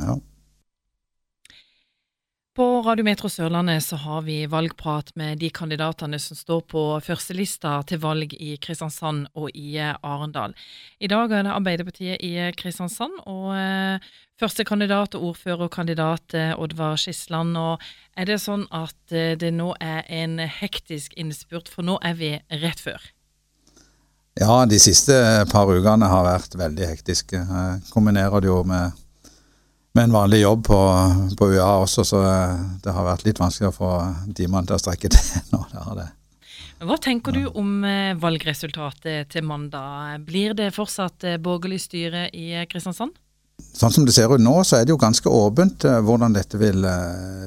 Ja. På Radiometro Sørlandet så har vi valgprat med de kandidatene som står på førstelista til valg i Kristiansand og i Arendal. I dag er det Arbeiderpartiet i Kristiansand, og førstekandidat første kandidat og ordførerkandidat eh, Oddvar Skisland. Og er det sånn at eh, det nå er en hektisk innspurt, for nå er vi rett før? Ja, de siste par ukene har vært veldig hektiske. Jeg kombinerer det jo med med en vanlig jobb på, på, UiA også, så det har vært litt vanskelig å få timene til å strekke til nå. det har det. Hva tenker du om eh, valgresultatet til mandag? Blir det fortsatt eh, borgerlig styre i Kristiansand? Sånn som det ser ut nå, så er det jo ganske åpent eh, hvordan dette vil,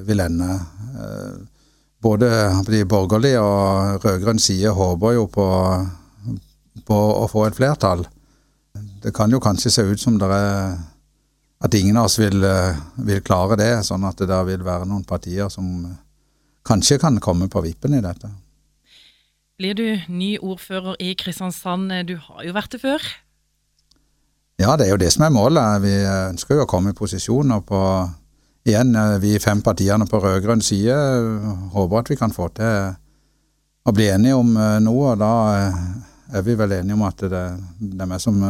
vil ende. Både de borgerlige og rød-grønn side håper jo på, på å få et flertall. Det kan jo kanskje se ut som det er at ingen av oss vil, eh, vil, klare det, sånn at det da vil være noen partier som kanskje kan komme på vippen i dette. Blir du ny ordfører i Kristiansand? Du har jo vært det før? Ja, det er jo det som er målet. Vi ønsker jo å komme i posisjon. og på, igjen, eh, vi fem partiene på rød-grønn side håper at vi kan få til å bli enige om eh, noe. og Da er vi vel enige om at det, det er vi som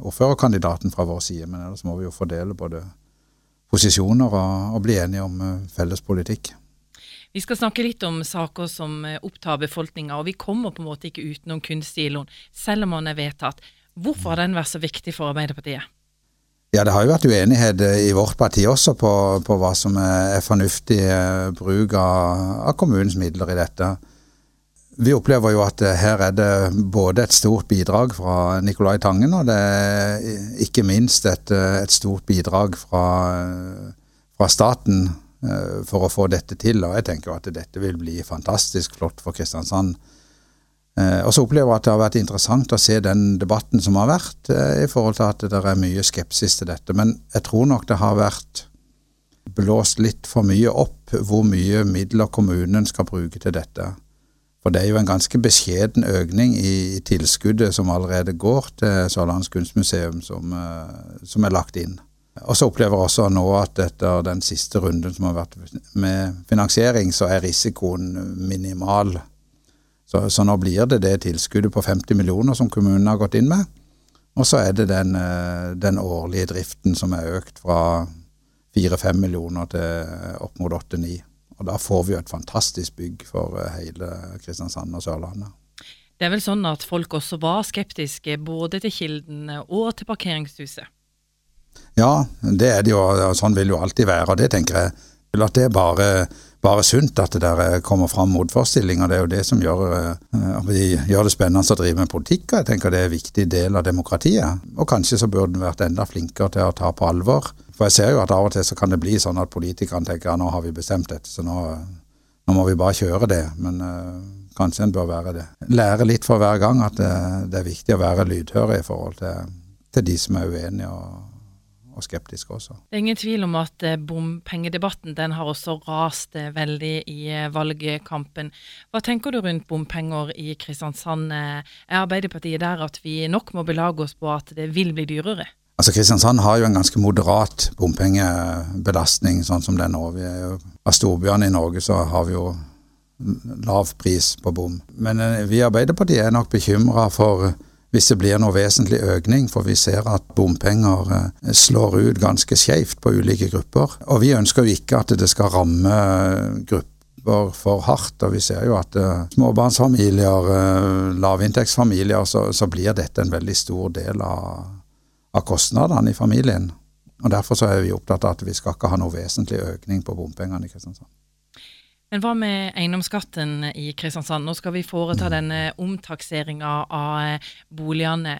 ordførerkandidaten fra vår side, men ellers må vi jo fordele både posisjoner og, og bli enige om eh, felles politikk. Vi skal snakke litt om saker som eh, opptar befolkninga, og vi kommer på en måte ikke utenom kunstsiloen, selv om den er vedtatt. Hvorfor har den vært så viktig for Arbeiderpartiet? Ja, Det har jo vært uenighet eh, i vårt parti også på, på hva som er fornuftig bruk av, av kommunens midler i dette. Vi opplever jo at eh, her er det både et stort bidrag fra Nicolai Tangen, og det er ikke minst et, eh, et stort bidrag fra, fra, staten eh, for å få dette til. Og jeg tenker at dette vil bli fantastisk flott for Kristiansand. Og så opplever jeg at det har vært interessant å se den debatten som har vært, i forhold til at det er mye skepsis til dette. Men jeg tror nok det har vært blåst litt for mye opp hvor mye midler kommunen skal bruke til dette. For det er jo en ganske beskjeden økning i tilskuddet som allerede går til Sørlandets kunstmuseum, som, eh, som, er lagt inn. Og så opplever jeg også nå at etter den siste runden som har vært med finansiering, så er risikoen minimal. Så, så nå blir det det tilskuddet på 50 millioner som kommunen har gått inn med. Og så er det den, eh, den årlige driften som er økt fra 4-5 millioner til opp mot 8-9. Og Da får vi jo et fantastisk bygg for eh, hele Kristiansand og Sørlandet. Det er vel sånn at folk også var skeptiske både til Kilden og til parkeringshuset? Ja, det er det jo, sånn vil det jo alltid være. og Det tenker jeg at det er bare, bare sunt at det der kommer fram motforestillinger. Det er jo det som gjør, uh, gjør det spennende å drive med politikk. og Jeg tenker det er en viktig del av demokratiet. Og kanskje så burde en vært enda flinkere til å ta på alvor for jeg ser jo at av og til så kan det bli sånn at politikerne tenker ja, nå har vi bestemt dette, så nå, nå må vi bare kjøre det. Men uh, kanskje en bør være det. Lære litt for hver gang at det, det er viktig å være lydhør i forhold til, til de som er uenige og, og skeptiske også. Det er ingen tvil om at eh, bompengedebatten den har også rast eh, veldig i valgkampen. Hva tenker du rundt bompenger i Kristiansand? Er Arbeiderpartiet der at vi nok må belage oss på at det vil bli dyrere? Altså Kristiansand har jo en ganske moderat bompengebelastning sånn som det er nå. Vi er jo, av storbyene i Norge så har vi jo lav pris på bom. Men eh, vi i Arbeiderpartiet er nok bekymra for hvis det blir noe vesentlig økning, for vi ser at bompenger eh, slår ut ganske skjevt på ulike grupper. Og vi ønsker jo ikke at det skal ramme grupper for hardt. Og vi ser jo at uh, småbarnsfamilier, lavinntektsfamilier, så, så, blir dette en veldig stor del av av kostnadene i familien. Og Derfor så er vi opptatt av at vi skal ikke ha noe vesentlig økning på bompengene i Kristiansand. Men hva med eiendomsskatten i Kristiansand? Nå skal vi foreta denne omtakseringa av eh, boligene.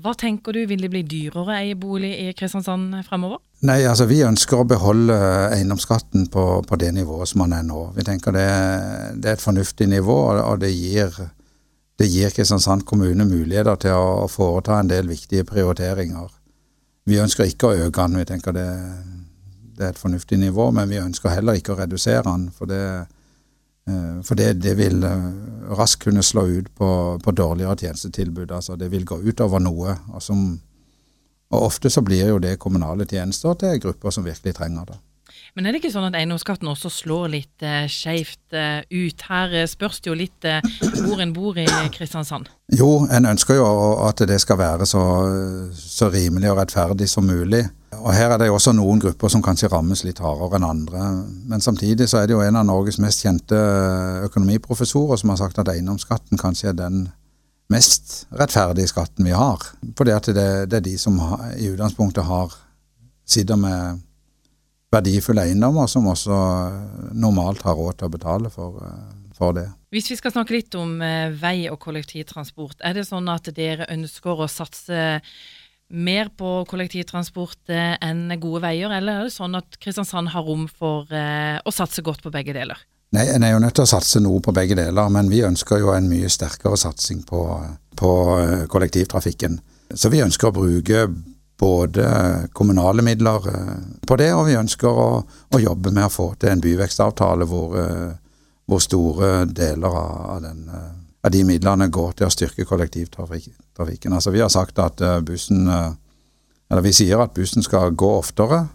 Hva tenker du, vil det bli dyrere å eie bolig i Kristiansand fremover? Nei, altså Vi ønsker å beholde eiendomsskatten på, på det nivået som den er nå. Vi tenker det, det er et fornuftig nivå, og det gir det gir Kristiansand kommune muligheter til å foreta en del viktige prioriteringer. Vi ønsker ikke å øke den, vi tenker det, det, er et fornuftig nivå, men vi ønsker heller ikke å redusere den. For det, for det, det vil eh, raskt kunne slå ut på, på, dårligere tjenestetilbud. altså Det vil gå utover noe. og som, Og ofte så blir jo det kommunale tjenester til grupper som virkelig trenger det. Men er det ikke sånn at eiendomsskatten også slår litt eh, skeivt eh, ut? Her eh, spørs det jo litt eh, hvor en bor i Kristiansand. Jo, en ønsker jo at det skal være så, så, rimelig og rettferdig som mulig. Og Her er det jo også noen grupper som kanskje rammes litt hardere enn andre. Men samtidig så er det jo en av Norges mest kjente økonomiprofessorer som har sagt at eiendomsskatten kanskje er den mest rettferdige skatten vi har. Fordi at det, det er de som har, i utgangspunktet har sitter med verdifulle eiendommer som også normalt har råd til å betale for, for det. Hvis vi skal snakke litt om eh, vei og kollektivtransport, er det sånn at dere ønsker å satse mer på kollektivtransport eh, enn gode veier, eller er det sånn at Kristiansand har rom for å satse godt på begge deler? Nei, En er jo nødt til å satse noe på begge deler, men vi ønsker jo en mye sterkere satsing på, på kollektivtrafikken. Så vi ønsker å bruke både kommunale midler eh, på det, og vi ønsker å, å jobbe med å få til en byvekstavtale hvor, eh, hvor store deler av, den, eh, av, de midlene går til å styrke kollektivtrafikken. Altså Vi har sagt at bussen Eller vi sier at bussen skal gå oftere,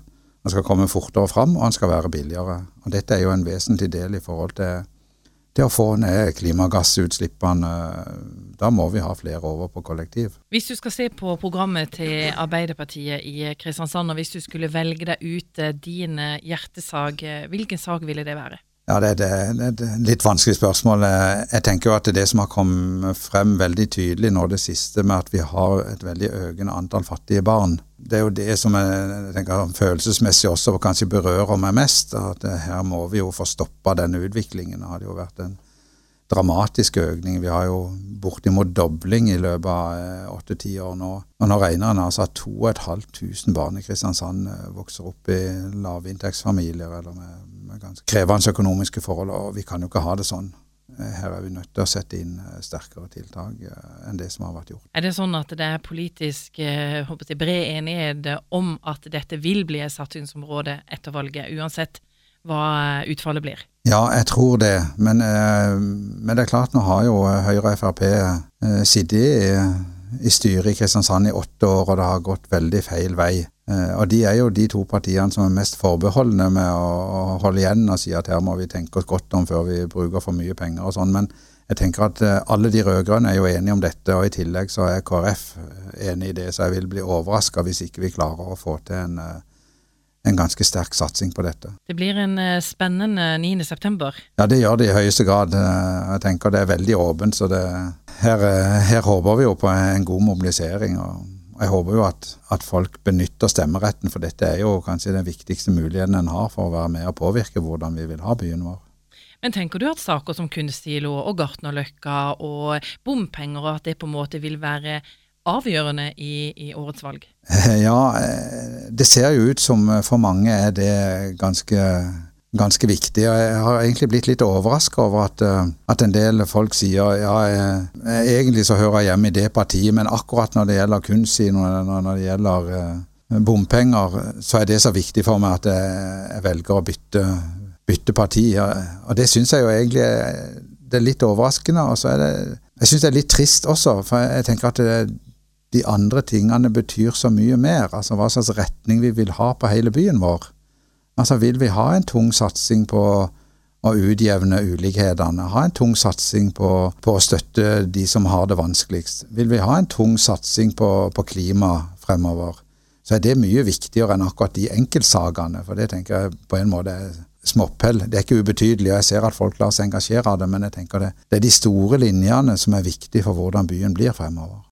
den skal komme fortere fram, og den skal være billigere. Og Dette er jo en vesentlig del i forhold til til å få ned klimagassutslippene. Da må vi ha flere over på kollektiv. Hvis du skal se på programmet til Arbeiderpartiet i Kristiansand, og hvis du skulle velge deg ut eh, din eh, hjertesak, eh, hvilken sak ville det være? Ja, det, det, det, er et litt vanskelig spørsmål. Jeg tenker jo at det som har kommet frem veldig tydelig nå det siste, med at vi har et veldig økende antall fattige barn, det er jo det som jeg tenker følelsesmessig også og kanskje berører meg mest. At her må vi jo få stoppa denne utviklingen. Det hadde jo vært en dramatisk økning. Vi har jo bortimot dobling i løpet av eh, åtte-ti år nå. Og nå regner en altså at 2500 barn i Kristiansand eh, vokser opp i lavinntektsfamilier eller med ganske krevende økonomiske forhold. Og vi kan jo ikke ha det sånn. Eh, her er vi nødt til å sette inn eh, sterkere tiltak eh, enn det som har vært gjort. Er det sånn at det er politisk jeg, bred enighet om at dette vil bli et satsingsområde etter valget, uansett hva utfallet blir? Ja, jeg tror det. Men, men det er klart, nå har jo Høyre og Frp sittet i, i styret i Kristiansand i åtte år, og det har gått veldig feil vei. Eh, og de er jo de to partiene som er mest forbeholdne med å, holde igjen og si at her må vi tenke oss godt om før vi bruker for mye penger og sånn. Men jeg tenker at eh, alle de rød-grønne er jo enige om dette, og i tillegg så er KrF enig i det. Så jeg vil bli overraska hvis ikke vi klarer å få til en, eh, en ganske sterk satsing på dette. Det blir en spennende 9. september. Ja, det gjør det i høyeste grad. Jeg tenker det er veldig åpent, så det, her, her håper vi jo på en god mobilisering. og jeg håper jo at, at, folk benytter stemmeretten, for dette er jo kanskje den viktigste muligheten en har for å være med og påvirke hvordan vi vil ha byen vår. Men tenker du at saker som Kunstsilo og Gartnerløkka og bompenger, at det på en måte vil være avgjørende i, i, årets valg? Ja, eh, det ser jo ut som for mange er det ganske ganske viktig. og Jeg har egentlig blitt litt overraska over at, eh, at, en del folk sier ja, jeg, egentlig så hører jeg hjemme i det partiet, men akkurat når det gjelder kunstkino, når, når det gjelder uh, bompenger, så er det så viktig for meg at jeg, jeg velger å bytte, bytte parti. Og det syns jeg jo egentlig det er litt overraskende. og så er det, Jeg syns det er litt trist også, for jeg tenker at det, de andre tingene betyr så mye mer. Altså hva slags retning vi vil ha på hele byen vår. Altså vil vi ha en tung satsing på å utjevne ulikhetene, ha en tung satsing på, på, å støtte de som har det vanskeligst. Vil vi ha en tung satsing på, på klima fremover, så er det mye viktigere enn akkurat de enkeltsakene. For det tenker jeg på en måte er småpell. Det er ikke ubetydelig, og jeg ser at folk lar seg engasjere av det, men jeg tenker det, det er de store linjene som er viktige for hvordan byen blir fremover.